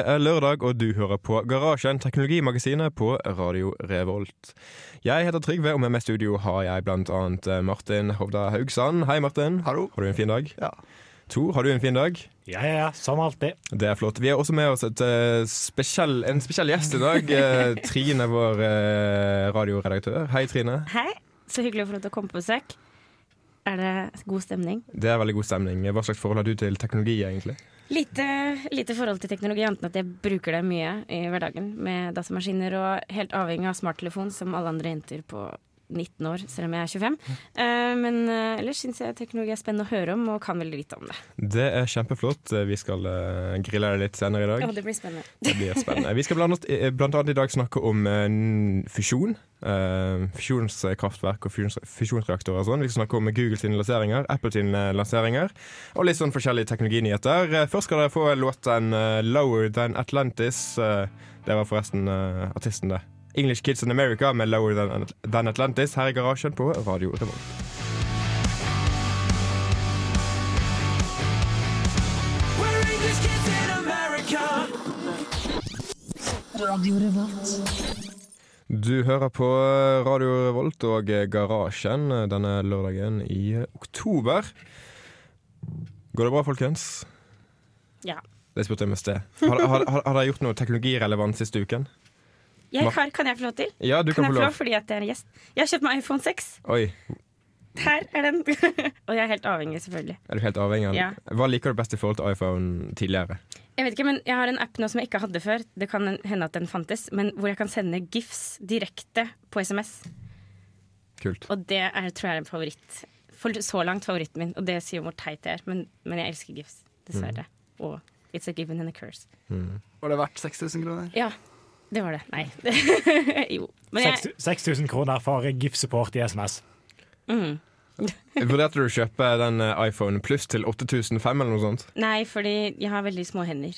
Det er lørdag, og du hører på Garasjen, teknologimagasinet på Radio Revolt. Jeg heter Trygve, og med meg i studio har jeg blant annet eh, Martin Hovda Haugsand. Hei, Martin. Hallo. Har du en fin dag? Ja. Tor, har du en fin dag? Ja, ja, ja, som alltid. Det er flott. Vi har også med oss et, uh, spesiell, en spesiell gjest i dag. Eh, Trine, vår uh, radioredaktør. Hei, Trine. Hei, så hyggelig å få lov til å komme på besøk. Er det god stemning? Det er veldig god stemning. Hva slags forhold har du til teknologi, egentlig? Lite, lite forhold til teknologi, annet enn at jeg bruker det mye i hverdagen med datamaskiner og helt avhengig av smarttelefon som alle andre jenter på 19 år, selv om jeg er 25. Uh, men uh, ellers syns jeg teknologi er spennende å høre om, og kan veldig lite om det. Det er kjempeflott. Vi skal uh, grille deg litt senere i dag. Ja, det blir spennende. Det blir spennende. Vi skal blant annet, eh, blant annet i dag snakke om eh, fusjon. eh, fusjonskraftverk og fusjons, fusjonsreaktorer og sånn. Vi skal snakke om Google sine lanseringer, Apple sine lanseringer, og litt sånn forskjellige teknologinyheter. Eh, Først skal dere få låten eh, 'Lower Than Atlantis'. Eh, Det var forresten eh, artisten, det. English Kids in America med 'Lower Than, Than Atlantis' her i garasjen på Radio Revolt. Du hører på Radio Revolt og Garasjen denne lørdagen i oktober. Går det bra, folkens? Ja. Det spurte jeg med sted. Har, har, har, har dere gjort noe teknologirelevant siste uken? Jeg har, kan jeg få lov til? Ja, du Kan kan, få lov lov. fordi at jeg er en gjest? Jeg har kjøpt meg iPhone 6. Oi, Her er den. og jeg er helt avhengig, selvfølgelig. Er du helt avhengig Ja. Hva liker du best i forhold til iPhone tidligere? Jeg vet ikke, men jeg har en app nå som jeg ikke hadde før. Det kan hende at den fantes, men hvor jeg kan sende gifs direkte på SMS. Kult. Og det er, tror jeg er en favoritt. For så langt favoritten min. Og det sier hvor teit jeg er, men, men jeg elsker gifs. Dessverre. Og it's a given and a curse. Var det verdt 6000 kroner? Ja, det var det. Nei. jo. Men jeg, 6000 kroner for GIF-support i SMS. mm. Vurderte du å kjøpe den eh, iPhone pluss til 8005 eller noe sånt? Nei, fordi jeg har veldig små hender.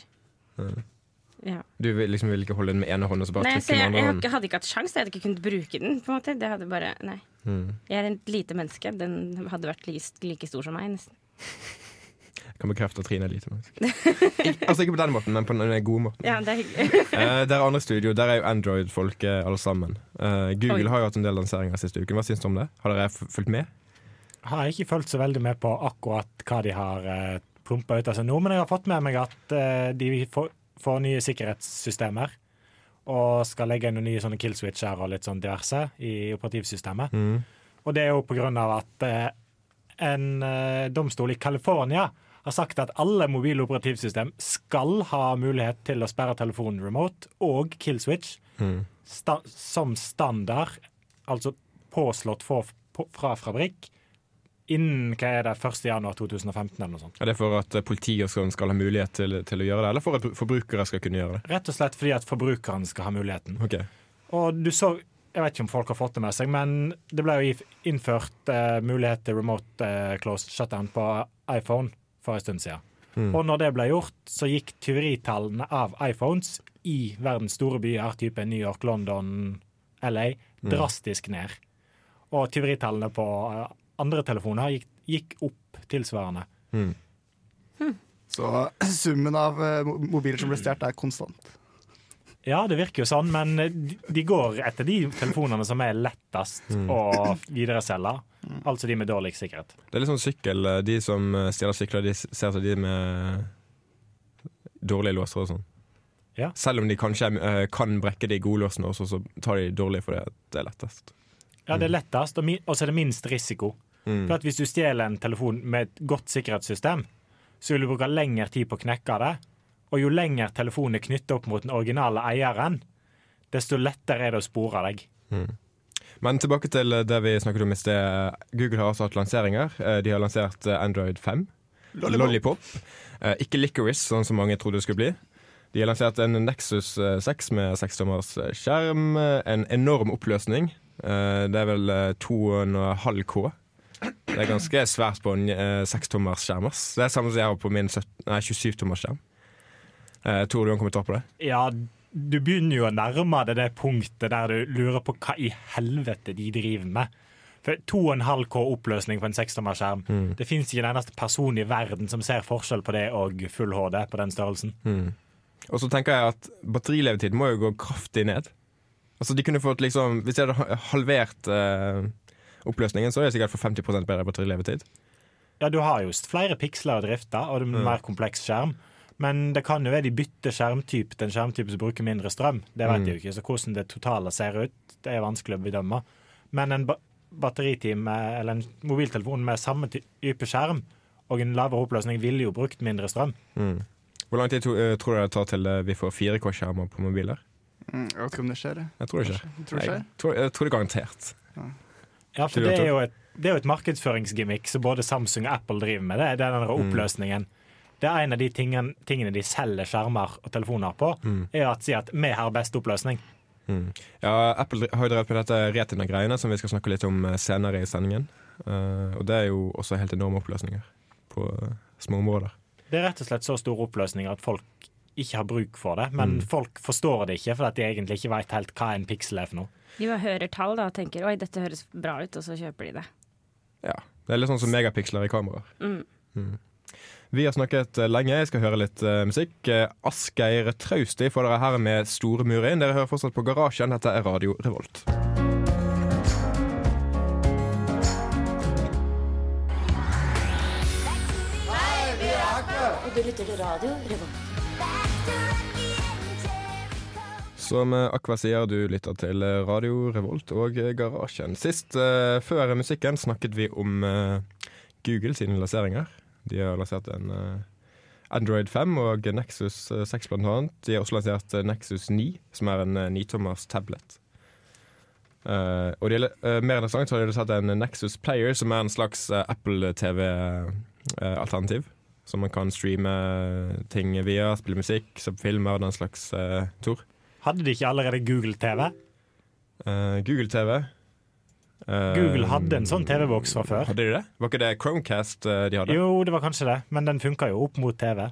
Ja. Du vil, liksom, vil ikke holde den med ene hånda? Nei, jeg, med jeg hadde ikke hatt sjans, jeg hadde ikke kunnet bruke den. på en måte Det hadde bare, nei Mm. Jeg er et lite menneske. Den hadde vært like, like stor som meg, nesten. Jeg kan bekrefte at Trine er lite menneske. Ik altså ikke på den måten, men på den gode måten. Ja, det er hyggelig. Eh, der er andre studio, der er jo Android-folk eh, alle sammen. Uh, Google Oi. har jo hatt en del lanseringer siste uken. Hva syns du om det? Har dere f- fulgt med? Har jeg ikke fulgt så veldig med på akkurat hva de har uh, plumpa ut av seg nå, men jeg har fått med meg at uh, de får, får nye sikkerhetssystemer. Og skal legge inn noen nye sånne kill switcher og litt sånn diverse i operativsystemet. Mm. Og det er jo på grunn av at en eh, domstol i California har sagt at alle mobile operativsystem skal ha mulighet til å sperre telefonen remote og kill switch Mm. sta som standard, altså påslått for, på, fra fabrikk, innen hva er det, 1. januar 2015 eller noe sånt. Er det for at eh, politiet skal ha mulighet til, til å gjøre det, eller for at forbrukere skal kunne gjøre det? Rett og slett fordi at forbrukeren skal ha muligheten. Okay. Og du så Jeg vet ikke om folk har fått det med seg, men det ble jo innført eh, mulighet til remote eh, closed shutdown på iPhone for en stund siden. Mm. Og når det ble gjort, så gikk tyveritallene av iPhones i verdens store byer, type New York, London, LA, drastisk ned. Og tyveritallene på eh, andre telefoner gikk, gikk opp tilsvarende. Mm. Så summen av eh, mobiler som ble stjålet, er konstant. Ja, det virker jo sånn, men de, de går etter de telefonene som er lettest å videreselge. Altså de med dårligst sikkerhet. Det er litt sånn sykkel. eh, De som eh, stjeler sykler, de ser etter de med dårlige låser og sånn. Ja. Selv om de kanskje eh, kan brekke de gode låsene også, så tar de dårlige fordi det er lettest. Ja, det er lettest, og og så er det minst risiko. Mm. For at Hvis du stjeler en telefon med et godt sikkerhetssystem, så vil du bruke lengre tid på å knekke det. Og jo lenger telefonen er knyttet opp mot den originale eieren, desto lettere er det å spore deg. Men tilbake til eh, det vi snakket om i sted. Google har også hatt lanseringer. Eh, De har lansert eh, Android 5. Lollipop. Lollipop. Ikke Licorice, sånn som mange trodde det skulle bli. De har lansert en Nexus eh, 6 med 6-tommers eh, skjerm. En enorm oppløsning. Eh, Det er vel eh, 2,5 K. Det er ganske svært på en eh, 6-tommers skjerm. Det er samme som jeg har på min 27-tommers skjerm. Eh, Tror du til å ta på det? Ja, du begynner jo å nærme deg det punktet der du lurer på hva i helvete de driver med. For 2,5 K oppløsning på en 6-tommerskjerm. Mm. Det fins ikke en eneste person i verden som ser forskjell på det og full HD på den størrelsen. Mm. Og så tenker jeg at batterilevetid må jo gå kraftig ned. Altså de kunne fått liksom Hvis de hadde halvert eh, oppløsningen, så er det sikkert for 50% bedre batterilevetid. Ja, du har jo flere piksler å drifte, og det er en mer kompleks skjerm. Men det kan jo være de bytter skjermtype til en skjermtype som bruker mindre strøm. Det vet Mm. jeg jo ikke, så hvordan det totale ser ut, det er vanskelig å bedømme. Men en ba batteritime eller en mobiltelefon med samme type skjerm og en lavere oppløsning ville jo brukt mindre strøm. Mm. Hvor lang tid to, eh, tror du det tar til eh, vi får 4K-skjermer på mobiler? Mm, jeg vet ikke om det skjer. jeg. Jeg tror det skjer. Jeg tror det skjer. Jeg tror, jeg tror det garantert. Ja, for det er det- jo et, det er jo et markedsføringsgimmick som både Samsung og Apple driver med. Det er den oppløsningen. Mm. Det er en av de tingene, tingene de selger skjermer og telefoner på, Mm. er at si at vi har best oppløsning. Mm. Ja, Apple har jo drevet med dette Retina-greiene, som vi skal snakke litt om eh, senere i sendingen. Uh, og det er jo også helt enorme oppløsninger på eh, små områder. Det er rett og slett så store oppløsninger at folk ikke har bruk for det. Men Mm. folk forstår det ikke, fordi de egentlig ikke vet helt hva en piksel er for noe. De bare hører tall da og tenker oi, dette høres bra ut, og så kjøper de det. Ja, Det er litt sånn som megapiksler i kameraer. Mm. Vi har snakket eh, lenge, jeg skal høre litt uh, musikk. Eh, Asgeir Trausti får dere her med Store murer inn. Dere hører fortsatt på Garasjen. Dette er Radio Revolt. Og du lytter til radio Revolt. Som Akva Aqua sier, du lytter til Radio Revolt og Garasjen. Sist, uh, før musikken, snakket vi om uh, Google sine lanseringer. De har lansert en eh, Android 5 og Nexus eh, 6 blant annet. De har også lansert eh, Nexus 9, som er en nitommers 9-tommers tablet. Uh, og de, uh, mer interessant så har de lansert en Nexus Player, som er en slags uh, Apple TV-alternativ. som man kan streame ting via, spille musikk, se på filmer og den slags uh, tor. Hadde de ikke allerede Google TV? Eh, Google TV. Google hadde en sånn TV-boks fra før. Hadde de det? Var ikke det Chromecast eh, de hadde? Jo, det var kanskje det, men den funka jo opp mot TV.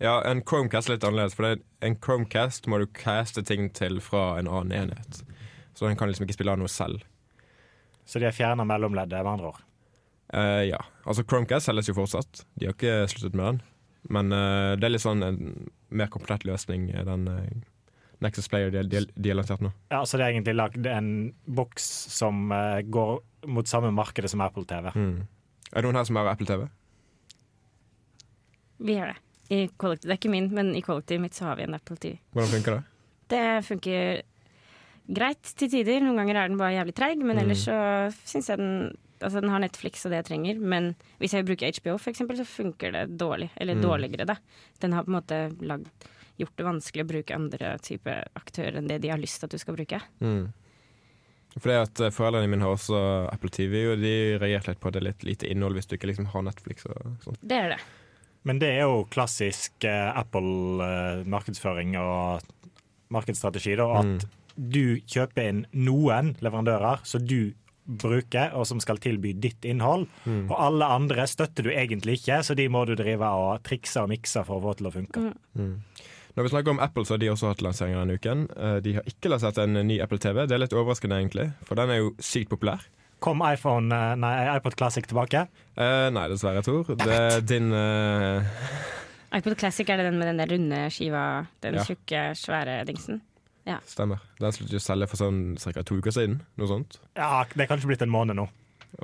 Ja, en Chromecast er litt annerledes, for det, en Chromecast må du caste ting til fra en annen enhet. Så den kan liksom ikke spille av noe selv. Så de har fjerna mellomleddet, med andre ord. Uh, ja, altså Chromecast selges jo fortsatt. De har ikke sluttet med den. Men uh, det er litt sånn en mer komplett løsning, den eh, Nexus Player de, de, de har lansert nå. Ja, Så det er egentlig lagd en boks som uh, går mot samme markedet som Apple TV. Mm. Er det noen her som har Apple TV? Vi har det. I kollektiv. Det er ikke min, men i kollektivet mitt så har vi en Apple TV. Hvordan funker det? Det funker greit til tider. Noen ganger er den bare jævlig treig, men Mm. ellers så syns jeg den Altså, den har Netflix og det jeg trenger, men hvis jeg bruker HBO for eksempel, så funker det dårlig. Eller Mm. dårligere, da. Den har på en måte lagd, gjort det vanskelig å bruke andre type aktører enn det de har lyst til at du skal bruke. Mm. Fordi at eh, Foreldrene mine har også Apple TV, og de reagerte litt på at det er litt lite innhold hvis du ikke liksom har Netflix. og sånt. Det er det. Men det er jo klassisk eh, Apple-markedsføring og markedsstrategi, da. At Mm. du kjøper inn noen leverandører som du bruker, og som skal tilby ditt innhold. Mm. Og alle andre støtter du egentlig ikke, så de må du drive og trikse og mikse for å få til å funke. Mm. Når vi snakker om Apple, så har de også hatt lanseringer denne uken. Eh, De har ikke lansert en ny Apple TV. Det er litt overraskende, egentlig, for den er jo sykt populær. Kom iPhone, eh, nei, iPod Classic tilbake? Eh, nei, dessverre, Tor. Det er din eh, iPod Classic er det den med den der runde skiva, den Ja. tjukke, svære dingsen. Stemmer. Den sluttet å selge for sånn ca. to uker siden. Noe sånt. Ja, det er kanskje blitt en måned nå.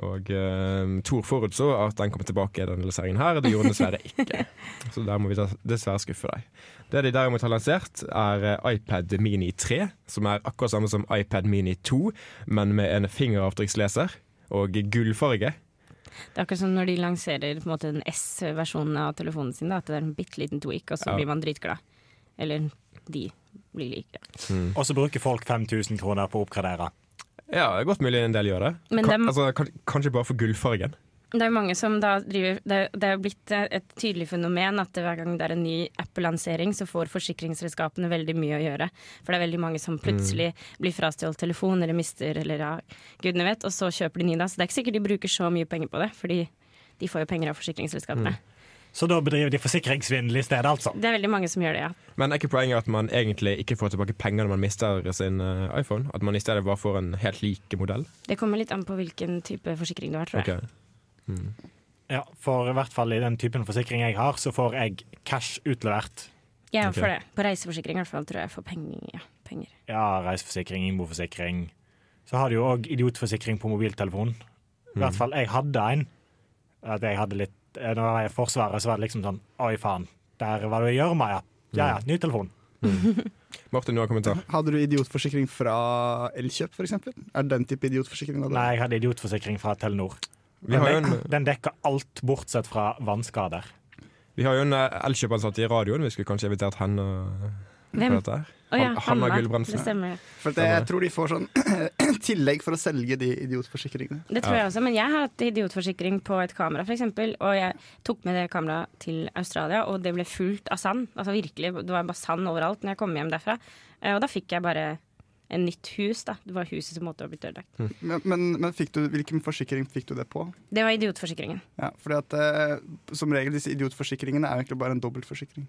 Og uh, Tor forutså at den kom tilbake i denne serien her. Det gjorde den dessverre ikke. Så der må vi dessverre skuffe deg. Det de derimot har lansert, er eh, iPad Mini 3, som er akkurat samme som iPad Mini 2, men med en fingeravtrykksleser og gullfarge. Det er akkurat som når de lanserer på en måte den S-versjonen av telefonen sin, da, at det er en bitte liten tweak, og så Ja. blir man dritglad. Eller de blir like. Mm. Og så bruker folk 5000 kroner på å oppgradere. Ja, det er godt mulig en del gjør det. Men Kan, dem- altså, kan, kanskje bare for gullfargen. Det er mange som da driver Det det er blitt et tydelig fenomen at hver gang det er en ny app-lansering, så får forsikringsselskapene veldig mye å gjøre. For det er veldig mange som plutselig blir frastjålet telefon eller mister eller ja, gudene vet, og så kjøper de ny da. Så det er ikke sikkert de bruker så mye penger på det, fordi de får jo penger av forsikringsselskapene. Så da bedriver de forsikringssvindel i stedet, altså. Det er veldig mange som gjør det, ja. Men er ikke poenget at man egentlig ikke får tilbake penger når man mister sin eh, iPhone? At man i stedet bare får en helt lik modell? Det kommer litt an på hvilken type forsikring du har, tror jeg. Ok. Mm. Ja, For i hvert fall i den typen forsikring jeg har, så får jeg cash utlevert Ja, er Ok. for det. På reiseforsikring i hvert fall tror jeg jeg får penger. Ja, penger. Ja, reiseforsikring, innboforsikring. Så har du jo òg idiotforsikring på mobiltelefon. I hvert fall jeg hadde en. At jeg hadde litt Når jeg var i Forsvaret, så var det liksom sånn Oi, faen. Der var det å gjøre, Maja. Ja ja, ny telefon. Martin, du har kommentar. Hadde du idiotforsikring fra Elkjøp, f.eks.? Er det den type idiotforsikring? hadde? Nei, jeg hadde idiotforsikring fra Telenor. Vi har Den, en, den dekker alt bortsett fra vannskader. vi har jo en eh, Elkjøp-ansatt i radioen. Vi skulle kanskje invitert henne eh, på Hvem? dette her. Å ja, Han- Hanna Hanna. Gulbrandsen. Det stemmer. For det, jeg, jeg tror de får sånn tillegg for å selge de idiotforsikringene. Det tror jeg også, men jeg har hatt idiotforsikring på et kamera, f.eks. Og jeg tok med det kameraet til Australia, og det ble fullt av sand. Altså virkelig, Det var bare sand overalt når jeg kom hjem derfra. Eh, Og da fikk jeg bare en nytt hus, da. Det var huset som måtte ha blitt ødelagt. Men, men, men fikk du, hvilken forsikring fikk du det på? Det var idiotforsikringen. Ja, fordi at eh, Som regel disse idiotforsikringene er egentlig bare en dobbeltforsikring.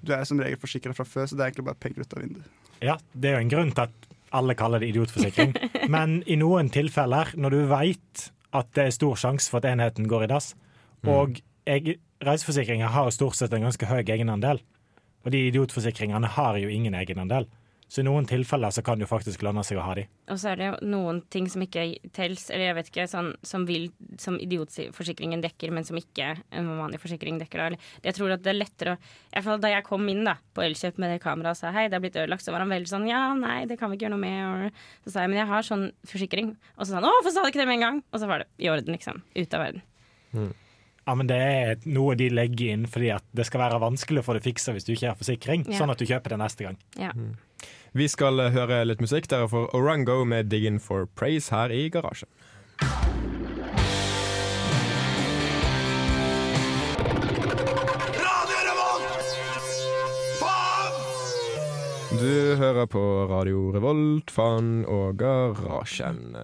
Du er som regel forsikra fra før, så det er egentlig bare penger ut av vinduet. Ja, det er jo en grunn til at alle kaller det idiotforsikring. Men i noen tilfeller, når du veit at det er stor sjanse for at enheten går i dass, og jeg, reiseforsikringer har stort sett en ganske høy egenandel, og de idiotforsikringene har jo ingen egenandel. Så i noen tilfeller så kan det jo faktisk lønne seg å ha de. Og så er det jo noen ting som ikke tels, eller jeg vet ikke, sånn, som, vil, som idiotforsikringen dekker, men som ikke en vanlig forsikring dekker. Da. Jeg tror at det er lettere å i hvert fall Da jeg kom inn da, på Elkjøp med det kameraet og sa hei, det er blitt ødelagt, så var han veldig sånn ja, nei, det kan vi ikke gjøre noe med. Og så sa jeg men jeg har sånn forsikring. Og så sa han å, hvorfor sa du ikke det med en gang? Og så var det i orden, liksom. Ute av verden. Ja, men det er noe de legger inn fordi at det skal være vanskelig å få det fiksa hvis du ikke har forsikring, Ja. sånn at du kjøper det neste gang. Ja. Vi skal eh, høre litt musikk. Dere får Orango med 'Diggin for Praise' her i garasjen. Du hører på Radio Revolt, Fan og Garasjen.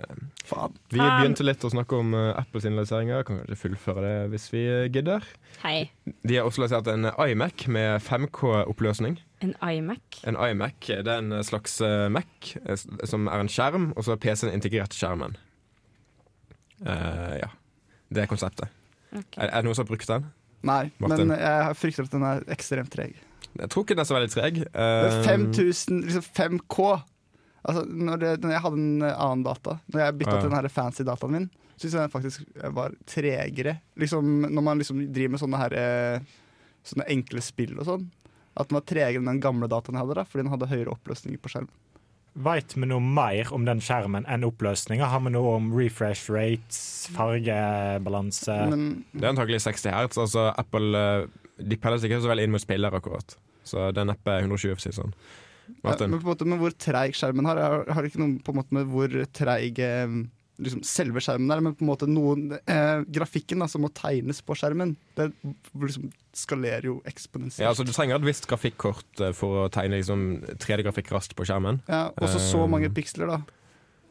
Faen. Vi begynte litt å snakke om eh, Apples lanseringer. Kan kanskje fullføre det hvis vi gidder. Hei. De har også lansert en iMac med 5K-oppløsning. En iMac. En iMac det er en slags eh, Mac eh, som er en skjerm, og så er PC-en integrert i skjermen. Uh, ja. Det er konseptet. Okay. Er, er det noen som har brukt den? Nei, Martin. men jeg frykter at den er ekstremt treg. Jeg tror ikke den er så veldig treg. Eh, er 5000, liksom 5K. Altså, når, det, når jeg hadde en eh, annen data, når jeg bytta uh, til den her fancy dataen min, syns jeg den faktisk var tregere. Liksom, når man liksom driver med sånne, her, eh, sånne enkle spill og sånn. At den var tregere enn den gamle dataen jeg hadde, da, fordi den hadde høyere oppløsning på skjermen. Veit vi noe mer om den skjermen enn oppløsninga? Har vi noe om refresh rates, fargebalanse? Men Det er antakelig 60 hertz. Altså Apple eh, De peller seg ikke så veldig inn mot spillere, akkurat. Så det er neppe 120, for å si det sånn. Ja, men på en måte med hvor treig skjermen har, har, det ikke noe på en måte med hvor treig eh, liksom selve skjermen der, men på en måte noen eh, grafikken da, som må tegnes på skjermen, det liksom skalerer jo eksponentielt. Ja, altså Du trenger et visst grafikkort eh, for å tegne liksom, 3D-grafikk raskt på skjermen. Ja, også så så mange piksler, da.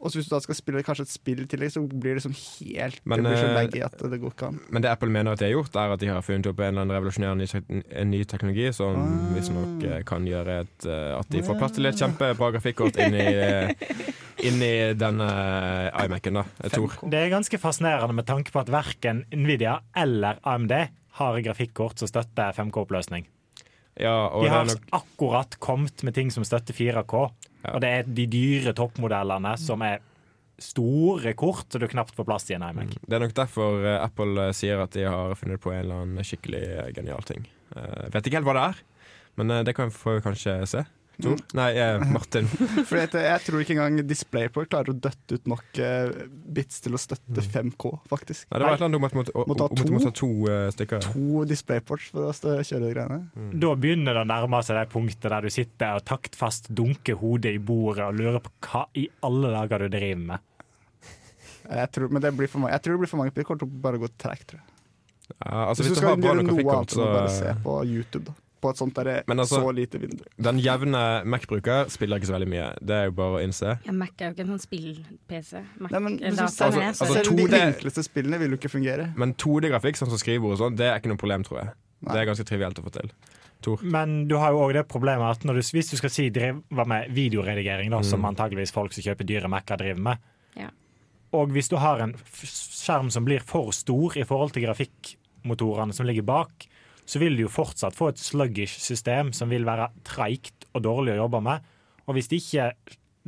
Og så hvis du da skal spille kanskje et spill i tillegg, så blir det liksom helt Men, Det blir så eh, laggy at det går ikke an. Men det Apple mener at de har gjort, er at de har funnet opp en eller annen revolusjonerende ny, en ny teknologi som Ah. visstnok eh, kan gjøre et, eh, at de får plass til et kjempebra grafikkort inni, eh, inni denne iMac-en. da, Tor. Det er ganske fascinerende med tanke på at verken Nvidia eller AMD har grafikkort som støtter 5K-oppløsning. Ja, De har nok akkurat kommet med ting som støtter 4K, Ja. og det er de dyre toppmodellene som er store kort, så du knapt får plass i en iMac. Det er nok derfor eh, Apple eh, sier at de har funnet på en eller annen skikkelig eh, genial ting. Eh, vet ikke helt hva det er, men eh, det kan vi kanskje se. Tor? Nei, eh, Martin. For jeg, jeg tror ikke engang DisplayPort klarer å døtte ut nok eh, bits til å støtte 5K, faktisk. Nei, det var et eller annet om at du måtte, ta du to? to eh, stykker. To DisplayPorts for å kjøre de greiene. Da begynner det å nærme seg det punktet der du sitter og taktfast dunker hodet i bordet og lurer på hva i alle dager du driver med. Jeg tror, men det blir for mange, jeg tror det blir for mange. Det kommer til å bare gå tregt, tror jeg. Ja, altså, Hvis, hvis du du skal gjøre noe annet enn å bare se på YouTube, da. På et sånt der, Men altså- så lite vindu. Den jevne Mac-bruker spiller ikke så veldig mye. Det er jo bare å innse. Ja, Mac er jo ikke en sånn spill-PC. Altså, Nei, altså, selv de 2D enkleste spillene vil jo ikke fungere. Men 2D-grafikk, sånn som skrivebord og sånn, det er ikke noe problem, tror jeg. Det er ganske trivielt å få til. Men du har jo òg det problemet at når du, hvis du skal si drive med videoredigering, da, som antageligvis folk som kjøper dyre Mac-er driver med, Ja. og hvis du har en skjerm som blir for stor i forhold til grafikkmotorene som ligger bak, så vil du jo fortsatt få et sluggish system som vil være treigt og dårlig å jobbe med. Og hvis ikke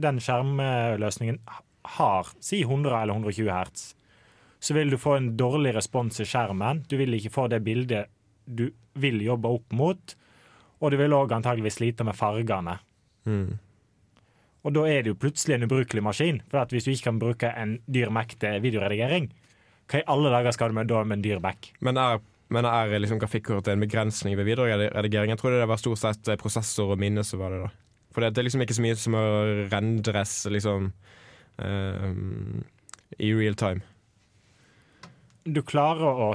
den skjermløsningen har si 100 eller 120 hertz, så vil du få en dårlig respons i skjermen. Du vil ikke få det bildet du vil jobbe opp mot. Og du vil òg antageligvis slite med fargene. Mm. Og da er det jo plutselig en ubrukelig maskin. For hvis du ikke kan bruke en dyr Mac til videoredigering, hva i alle dager skal du med da med en dyr Mac? Men er, men er liksom grafikkortet en begrensning ved videre redigering? Jeg trodde det var stort sett eh, prosessor og minne som var det. da. For det, er liksom ikke så mye som å rendres liksom eh, i real time. Du klarer å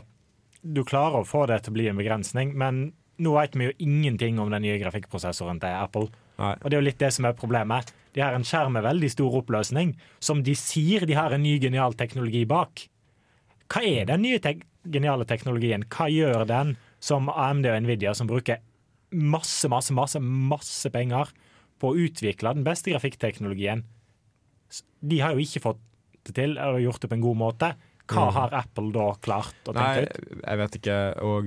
du klarer å få det til å bli en begrensning, men nå vet vi jo ingenting om den nye grafikkprosessoren til Apple. Nei. Og det er jo litt det som er problemet. De har en skjerm med veldig stor oppløsning, som de sier de har en ny genial teknologi bak. Hva er den nye tek geniale teknologien? Hva gjør den som AMD og Nvidia, som bruker masse, masse, masse, masse penger på å utvikle den beste grafikkteknologien? De har jo ikke fått det til eller gjort det på en god måte. Hva Mm. har Apple da klart å Nei, tenke ut? jeg vet ikke. Og,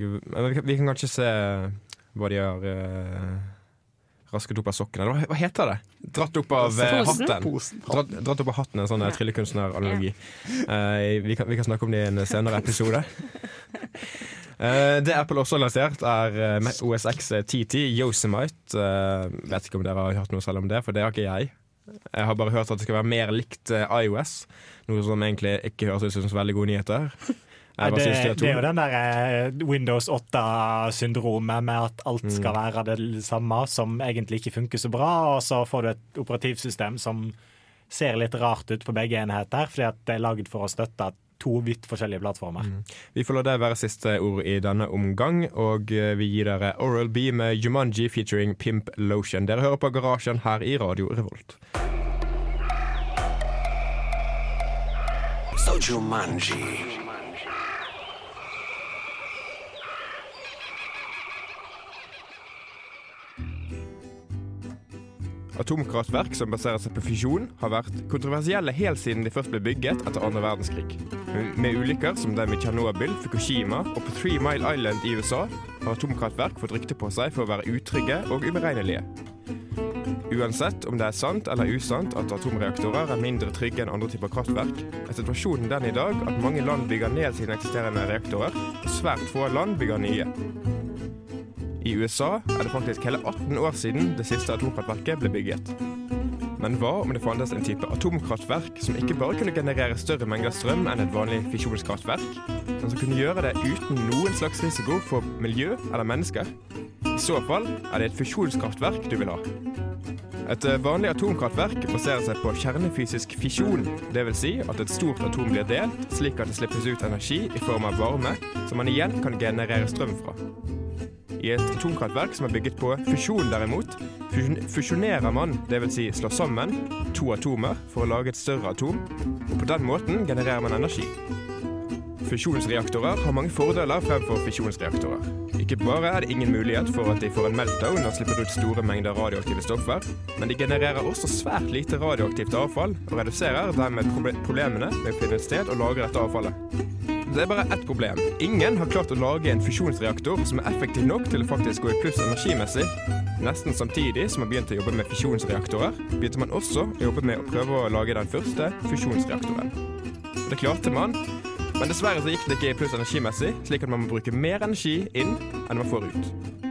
vi, kan, kanskje se hva de har eh, rasket opp av sokkene. Hva, hva heter det? Dratt opp av eh, Posen? hatten. Dratt, dratt opp av hatten, en sånn eh, tryllekunstneranalogi. Uh, vi, kan, vi kan snakke om det i en senere episode. Uh, det Apple også har lansert, er uh, OSX OS 1010 Yosemite. Uh, vet ikke om dere har hørt noe selv om det, for det har ikke jeg. Jeg har bare hørt at det skal være mer likt eh, iOS, noe som egentlig ikke høres ut som så veldig gode nyheter. Nei, det, det, det er jo den der eh, Windows 8-syndromet med at alt Mm. skal være det samme, som egentlig ikke funker så bra, og så får du et operativsystem som ser litt rart ut på begge enheter, fordi at det er lagd for å støtte to vidt forskjellige plattformer. Vi får la det være siste ord i denne omgang, og eh, vi gir dere Oral B med Jumanji featuring Pimp Lotion. Dere hører på Garasjen her i Radio Revolt. So Jumanji. Atomkraftverk som baserer seg på fisjon, har vært kontroversielle helt siden de først ble bygget etter andre verdenskrig. Med, ulykker som dem i Tsjernobyl, Fukushima og på Three Mile Island i USA har atomkraftverk fått rykte på seg for å være utrygge og uberegnelige. Uansett om det er sant eller usant at atomreaktorer er mindre trygge enn andre typer kraftverk, er situasjonen den i dag at mange land bygger ned sine eksisterende reaktorer, og svært få land bygger nye. I USA er det faktisk hele 18 år siden det siste atomkraftverket ble bygget. Men hva om det fantes en type atomkraftverk som ikke bare kunne generere større mengder strøm enn et vanlig fisjonskraftverk, men som kunne gjøre det uten noen slags risiko for miljø eller mennesker? I så fall er det et fusjonskraftverk du vil ha. Et eh, vanlig atomkraftverk baserer seg på kjernefysisk fisjon, dvs. Si at et stort atom blir delt, slik at det slippes ut energi i form av varme, som man igjen kan generere strøm fra. I et atomkraftverk som er bygget på fusjon derimot, fusjonerer man, dvs. Si slår sammen, to atomer for å lage et større atom, og på den måten genererer man energi. Fusjonsreaktorer har mange fordeler fremfor fisjonsreaktorer. Ikke bare er det ingen mulighet for at de får en meltdown og slipper ut store mengder radioaktive stoffer, men de genererer også svært lite radioaktivt avfall og reduserer dermed proble- problemene med å finne et sted å lagre dette avfallet. Det er bare ett problem. Ingen har klart å lage en fusjonsreaktor som er effektiv nok til å faktisk gå i pluss energimessig. Nesten samtidig som man begynte å jobbe med fusjonsreaktorer, begynte man også å jobbe med å prøve å lage den første fusjonsreaktoren. Det klarte man, men dessverre så gikk det ikke i pluss energimessig, slik at man må bruke mer energi inn enn man får ut.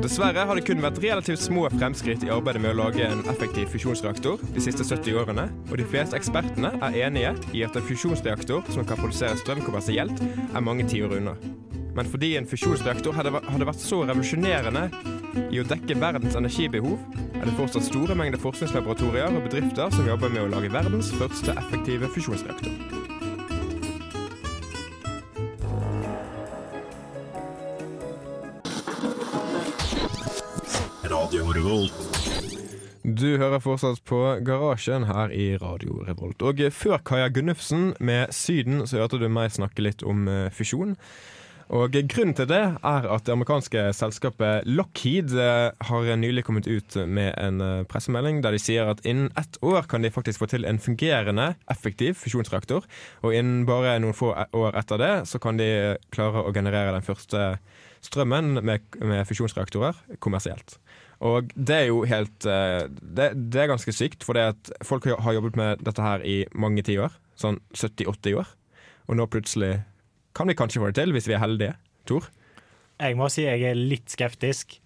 Dessverre har det kun vært relativt små fremskritt i arbeidet med å lage en effektiv fusjonsreaktor de siste 70 årene, og de fleste ekspertene er enige i at en fusjonsreaktor som kan produsere strøm kommersielt, er mange tiår unna. Men fordi en fusjonsreaktor hadde, hadde vært så revolusjonerende i å dekke verdens energibehov, er det fortsatt store mengder forskningslaboratorier og bedrifter som jobber med å lage verdens første effektive fusjonsreaktor. Radio Revolt. Du hører fortsatt på Garasjen her i Radio Revolt. Og før Kaja Gunnufsen med Syden, så hørte du meg snakke litt om eh, fusjon. Og grunnen til det er at det amerikanske selskapet Lockheed eh, har nylig kommet ut med en eh, pressemelding der de sier at innen ett år kan de faktisk få til en fungerende, effektiv fusjonsreaktor. Og innen bare noen få e- år etter det så kan de klare å generere den første strømmen med, med fusjonsreaktorer kommersielt. Og det er jo helt eh, Det, det er ganske sykt, for det at folk har jobbet med dette her i mange tiår. Sånn 70-80 år. Og nå plutselig kan vi kanskje få det til, hvis vi er heldige. Tor? Jeg må si jeg er litt skeptisk.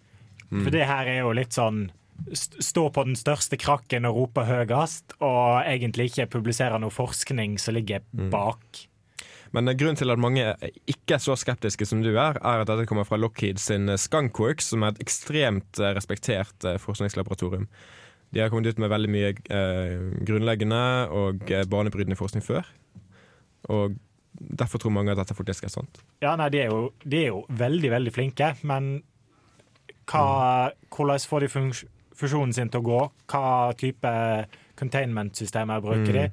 Mm. For det her er jo litt sånn Stå på den største krakken og rope høyest, og egentlig ikke publisere noe forskning som ligger bak. Mm. Men eh, grunnen til at mange ikke er så skeptiske som du er, er at dette kommer fra Lockheed sin eh, Skunkworks, som er et ekstremt eh, respektert forskningslaboratorium. De har kommet ut med veldig mye eh, grunnleggende og banebrytende forskning før. Og derfor tror mange at dette faktisk er sant. Ja, nei, de er jo, de er jo veldig, veldig flinke, men hva, hvordan får de funksjonen sin til å gå? Hva type containment-systemer bruker de?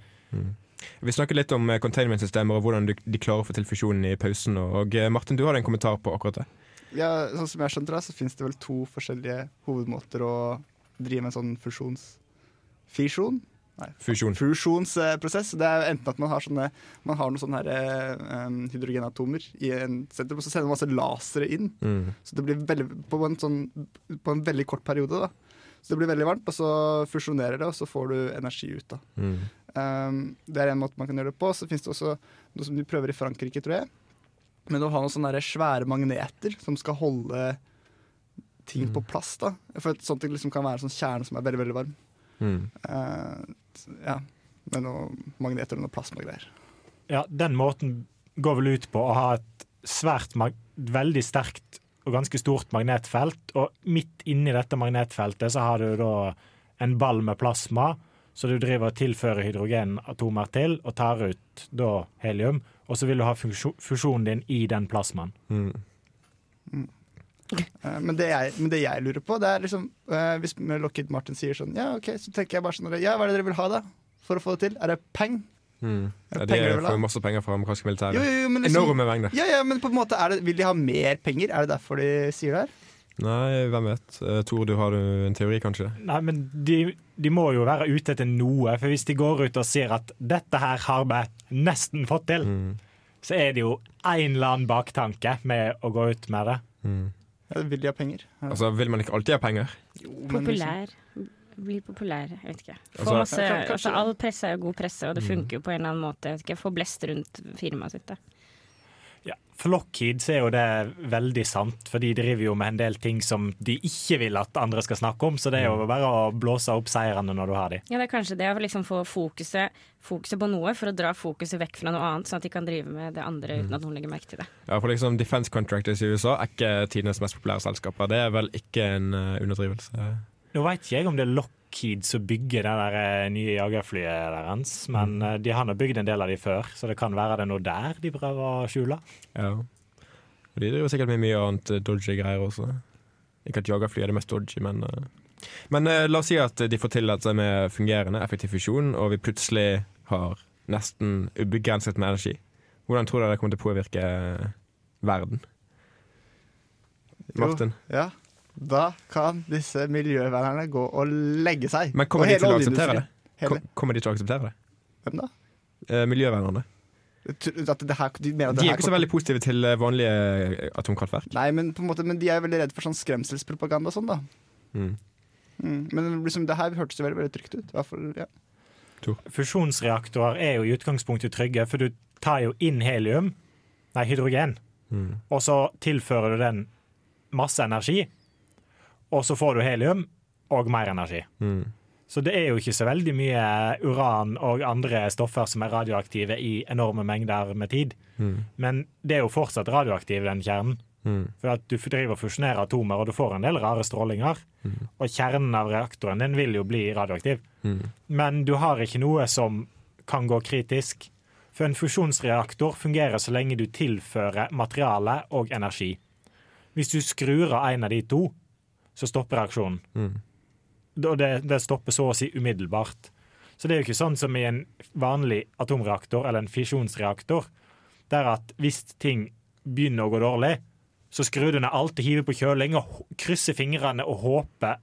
Vi snakket litt om eh, containment-systemer og hvordan de, klarer å få til fusjonen i pausen. Og eh, Martin, du hadde en kommentar på akkurat det. Ja, sånn som jeg skjønte det, så finnes det vel to forskjellige hovedmåter å drive med en sånn fusjons... Fisjon? Nei. Fusjon. Fusjonsprosess. Det er enten at man har sånne Man har noen sånne her, um, hydrogenatomer i en sentrum, og så sender man masse lasere inn. Mm. Så det blir veldig, på, en sånn, på en veldig kort periode. da Så det blir veldig varmt, og så fusjonerer det, og så får du energi ut. da Mm. Um, det er en måte man kan gjøre det på. Så finnes det også noe som de prøver i Frankrike, tror jeg. Men å ha noen sånne svære magneter som skal holde ting Mm. på plass. da For et sånt liksom kan være en sånn kjerne som er veldig veldig varm. Mm. Uh, ja, Med noen magneter og noe plasmagreier. Ja, den måten går vel ut på å ha et svært, mag veldig sterkt og ganske stort magnetfelt, og midt inni dette magnetfeltet så har du da en ball med plasma, så du driver og tilfører hydrogenatomer til og tar ut da helium, og så vil du ha fusjo- fusjonen din i den plasmaen. Mm. Uh, men, det jeg, men det jeg lurer på, det er liksom uh, Hvis Lockheed Martin sier sånn Ja, OK, så tenker jeg bare sånn Ja, hva er det dere vil ha, da? For å få det til? Er det peng? Mm. Ja, Er det de får masse penger fra amerikanske militære. Jo, jo, jo, liksom, Enorme mengder. ja, ja, men på en måte er det, Vil de ha mer penger? Er det derfor de sier det her? Nei, hvem vet. Eh, Tor, du har du en teori, kanskje? Nei, men de, de må jo være ute etter noe, for hvis de går ut og sier at 'dette her har vi nesten fått til', Mm. så er det jo en eller annen baktanke med å gå ut med det. Mm. Ja, vil de ha penger? Ja. Altså, Vil man ikke alltid ha penger? Jo, liksom- Populær. Bli populær, jeg vet ikke. Få Altså- masse, altså, all presse er jo god presse, og det Mm. funker jo på en eller annen måte. Jeg vet ikke, Få blest rundt firmaet sitt. Da. Ja, så er jo det veldig sant, for de driver jo med en del ting som de ikke vil at andre skal snakke om, så det er jo bare å blåse opp seirene når du har de. Ja, det er kanskje det å liksom få fokuset, fokuset på noe for å dra fokuset vekk fra noe annet, sånn at de kan drive med det andre uten at noen legger merke til det. Ja, for liksom Defense Contractors i USA er ikke tidenes mest populære selskaper. Det er vel ikke en eh, underdrivelse. Nå veit ikke jeg om det er Lockheed som bygger det der eh, nye jagerflyet deres, men mm. de har nå bygd en del av de før, så det kan være det er noe der de prøver å skjule. Ja. Og de driver sikkert med mye annet eh, dodgy greier også. Ikke at jagerfly er det mest dodgy, men eh. Men eh, la oss si at de får til dette med fungerende, effektiv fusjon, og vi plutselig har nesten ubegrenset med energi. Hvordan tror dere det kommer til å påvirke verden? verden? Jo, Martin? Ja. Da kan disse miljøvernerne gå og legge seg. Men kommer de til å akseptere det? Hele, Kommer de til å akseptere det? hvem da? Eh, miljøvernerne. At det her, de, mener at De er ikke så veldig positive til eh, vanlige eh, atomkraftverk. Nei, men, på en måte, men de er jo veldig redd for sånn skremselspropaganda og sånn, da. Mm. Mm. Men liksom, det her hørtes jo veldig, veldig trygt ut. Fall, ja. Fusjonsreaktorer er jo i utgangspunktet trygge, for du tar jo inn helium, nei, hydrogen, Mm. og så tilfører du den masse energi, og så får du helium og mer energi. Mm. Så det er jo ikke så veldig mye uran og andre stoffer som er radioaktive i enorme mengder med tid. Mm. Men det er jo fortsatt radioaktiv, den kjernen. Mm. For at du driver og fusjonerer atomer, og du får en del rare strålinger. Og kjernen av reaktoren den vil jo bli radioaktiv. Mm. Men du har ikke noe som kan gå kritisk. For en fusjonsreaktor fungerer så lenge du tilfører materiale og energi. Hvis du skrur av en av de to, så stopper reaksjonen. Mm. Og det, det stopper så å si umiddelbart. Så det er jo ikke sånn som i en vanlig atomreaktor eller en fisjonsreaktor, der at hvis ting begynner å gå dårlig, så skrur du ned alt og hiver på kjøling og krysser fingrene og håper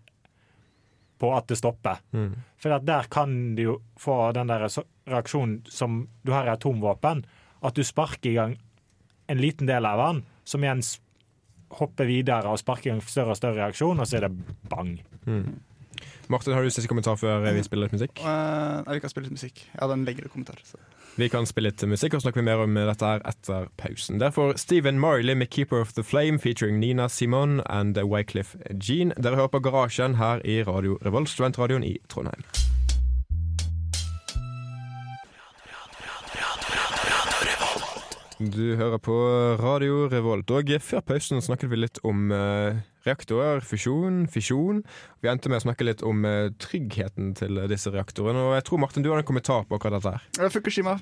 på at det stopper. Mm. For der kan du jo få den der reaksjonen som du har i atomvåpen, at du sparker i gang en liten del av den, som igjen s- hopper videre og sparker i en større og større reaksjon, og så er det bang. Martin, har du siste kommentar før vi spiller litt musikk? Uh, nei, vi kan spille litt musikk. Jeg hadde en lengre kommentar. Så. Vi kan spille litt musikk, og snakke mer om dette her etter pausen. Derfor Stephen Marley med 'Keeper of the Flame' featuring Nina Simon and Wycliffe Jean. Dere hører på Garasjen her i Radio Revolt, studentradioen i Trondheim. Du hører på Radio Revolt. Og før pausen snakket vi litt om eh, reaktorer, fusjon, fisjon. Vi endte med å snakke litt om eh, tryggheten til disse reaktorene. Og jeg tror Martin, du har en kommentar på akkurat dette her. Fukushima.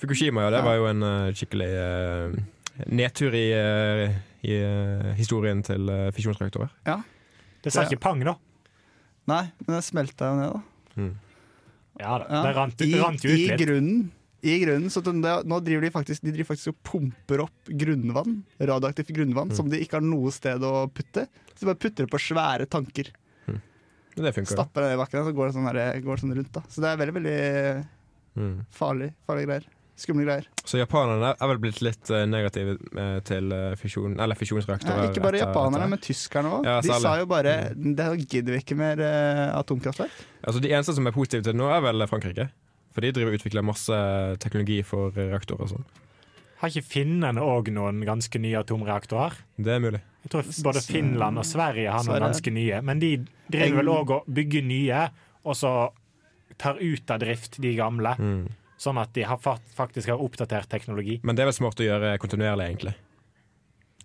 Fukushima, ja, det Ja. var jo en eh, skikkelig eh, nedtur i, eh, i eh, historien til fisjonsreaktorer. Det sa ikke pang, da. Nei, men det smelta jo ned, da. Ja, da. Ja. Det rant, I, rant jo ut litt. I grunnen. I grunnen, så den, nå driver de faktisk De driver faktisk og pumper opp grunnvann, radioaktivt grunnvann, som de ikke har noe sted å putte. Så de bare putter det på svære tanker. Men det funker. Stapper det i bakken, så går det sånn, her, går det sånn rundt. da Så det er veldig veldig Mm. farlig, farlige greier. Skumle greier. Så japanerne er vel blitt litt eh, negative eh, til eh, fisjon, eller Ja, ikke bare etter japanerne, etter. men tyskerne òg. Ja, de sa jo bare Det gidder vi ikke mer atomkraftverk. Altså, de eneste som er positive til det nå, er vel Frankrike. For de driver og utvikler masse teknologi for reaktorer og sånn. Har ikke finnene òg noen ganske nye atomreaktorer? Det er mulig. Jeg tror både Finland og Sverige har noen ganske nye. Men de driver vel òg og bygger nye, og så tar ut av drift de gamle. Mm. Sånn at de har faktisk har oppdatert teknologi. Men det er vel smart å gjøre kontinuerlig, egentlig.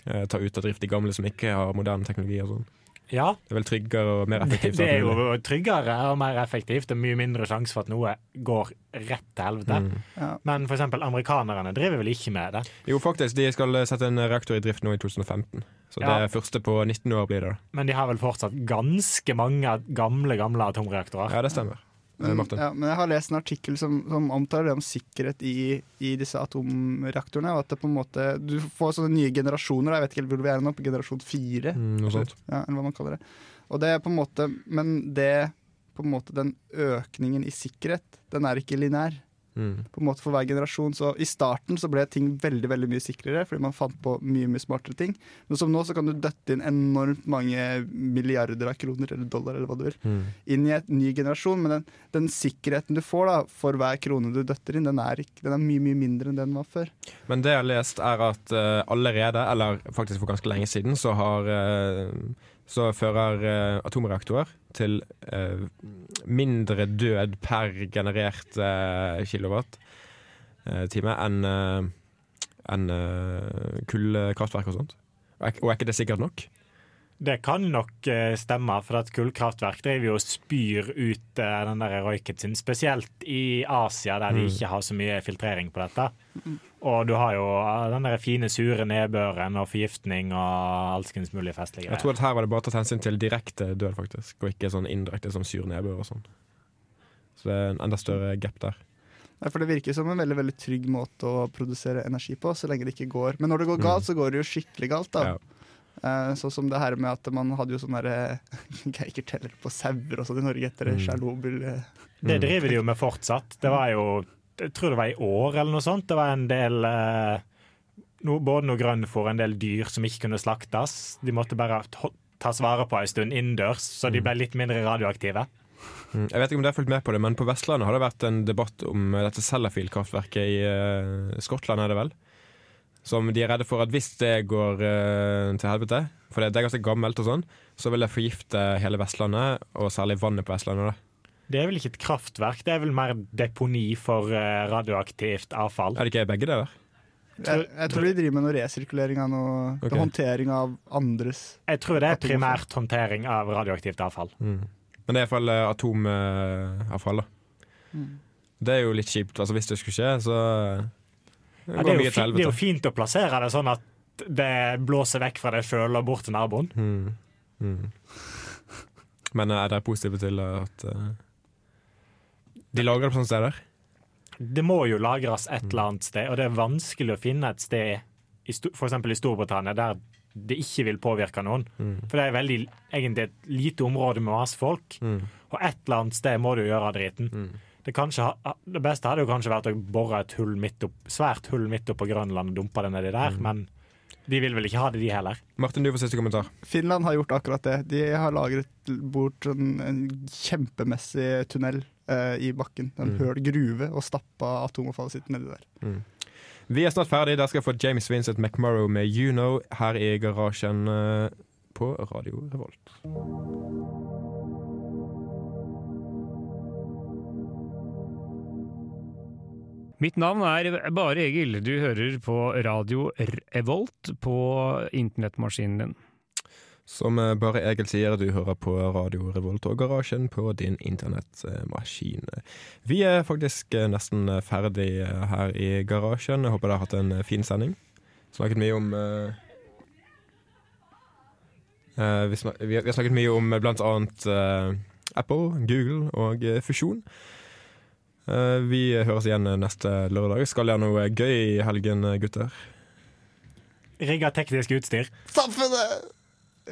Eh, ta ut av drift de gamle som ikke har moderne teknologi og sånn. Ja, Det er vel tryggere og mer effektivt. det er jo tryggere og mer effektivt. Det er mye mindre sjanse for at noe går rett til helvete. Mm. Ja. Men eksempel amerikanerne driver vel ikke med det. Jo, faktisk. De skal sette en reaktor i drift nå i 2015. Så Ja. det første på 19 år blir det. Men de har vel fortsatt ganske mange gamle gamle atomreaktorer. Ja, det stemmer. Eh, Men, ja, men jeg har lest en artikkel som, som omtaler det om sikkerhet i, i disse atomreaktorene. Og at det på en måte Du får sånne nye generasjoner. Jeg vet ikke helt hvor vi er nå, på generasjon fire. Mm, noe sånt. Ja, eller hva man kaller det. Og det er på en måte Men det på en måte den økningen i sikkerhet, den er ikke linær. Mm. På en måte for hver generasjon Så I starten så ble ting veldig veldig mye sikrere, fordi man fant på mye mye smartere ting. Men som nå så kan du døtte inn enormt mange milliarder av kroner eller dollar eller hva du vil, Mm. inn i et ny generasjon. Men den, den sikkerheten du får da for hver krone du døtter inn, den er, ikke, den er mye mye mindre enn den var før. Men det jeg har lest, er at uh, allerede, eller faktisk for ganske lenge siden, så har eh, så fører eh, atomreaktorer til eh, mindre død per generert uh, kilowatt-time enn eh, enn, eh, kullkraftverk og sånt. Og er ikke det sikkert nok? Det kan nok eh, stemme, for at kullkraftverk driver jo og spyr ut eh, den der røyken sin. Spesielt i Asia, der de Mm. ikke har så mye filtrering på dette. Og du har jo eh, den der fine, sure nedbøren og forgiftning og alskens mulige festlige greier. Jeg tror at her var det bare tatt hensyn til direkte død, faktisk, og ikke sånn indirekte som sur nedbør og sånn. Så det er en enda større gap der. For Det virker som en veldig veldig trygg måte å produsere energi på, så lenge det ikke går. Men når det går Mm. galt, så går det jo skikkelig galt. da Ja. Eh, Sånn som det her med at man hadde jo sånne geikerteller på sauer og sånn i Norge etter Mm. Tsjernobyl. eh. Det Mm. driver de jo med fortsatt. Det var jo Jeg tror det var i år eller noe sånt. Det var en del eh, no, Både noe grønnfôr en del dyr som ikke kunne slaktes. De måtte bare ta- tas vare på en stund innendørs, så de ble litt mindre radioaktive. Mm. Jeg vet ikke om dere har fulgt med på det, men på Vestlandet har det vært en debatt om dette Sellafield-kraftverket i Skottland, er det vel? Som de er redde for at hvis det går uh, til helvete, for det, det er ganske gammelt og sånn, så vil det forgifte hele Vestlandet, og særlig vannet på Vestlandet. da. Det er vel ikke et kraftverk, det er vel mer deponi for uh, radioaktivt avfall. Er det ikke begge deler? Jeg, jeg tror de driver med noe resirkulering av noe okay. håndtering av andres Jeg tror det er primært håndtering av radioaktivt avfall. Mm. Men det er iallfall uh, atomavfall, da. Mm. Det er jo litt kjipt. altså Hvis det skulle skje, så uh, Ja, det, er jo fi, det er jo fint å plassere det sånn at det blåser vekk fra deg sjøl og bort til naboen. Mm. Mm. Men uh, er dere positive til at uh, de lager det på sånne steder? Det må jo lagres et eller annet sted, og det er vanskelig å finne et sted, f.eks. I Storbritannia, der det ikke vil påvirke noen. Mm. For det er veldig, egentlig et lite område med masse folk, Mm. og et eller annet sted må du gjøre driten. Mm. Det, kanskje, ha- det beste hadde jo kanskje vært å bore et hull midt opp, svært hull midt opp på Grønland og dumpe det nedi der, Mm. men De vil vel ikke ha det, de heller? Martin, du får siste kommentar. Finland har gjort akkurat det. De har lagret bort en, en kjempemessig tunnel eh, i bakken. En Mm. høl gruve, og stappa atomavfallet sitt nedi der. Vi er snart ferdig. Der skal jeg få James Vincent McMorrow med You Know her i garasjen eh, på Radio Revolt. Mitt navn er Bare Egil. Du hører på radio Revolt på internettmaskinen din. Som eh, bare Egil sier, du hører på Radio Revolt og Garasjen på din internettmaskin. Vi er faktisk eh, nesten ferdig eh, her i garasjen. Jeg håper dere har hatt en fin sending. Snakket mye om uh, vi, snak, vi, har- snakket mye om blant annet uh, Apple, Google og fusjon. Eh, vi høres igjen eh, neste lørdag. Skal dere noe gøy i helgen, eh, gutter? Rigga teknisk utstyr. Samfunnet!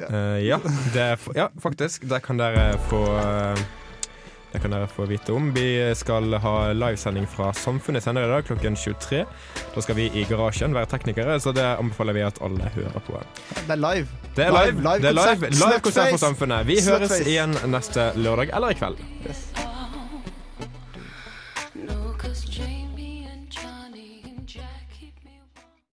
Eh, ja, det er, ja, faktisk. Det kan dere få Det kan dere få vite om. Vi skal ha livesending fra Samfunnet senere i dag klokken 23. Da skal vi i garasjen være teknikere, så det anbefaler vi at alle hører på. Det er live. Det er live. Live- live det er live, konsert. live konsert for Samfunnet. Vi høres igjen neste lørdag eller i kveld. Yes.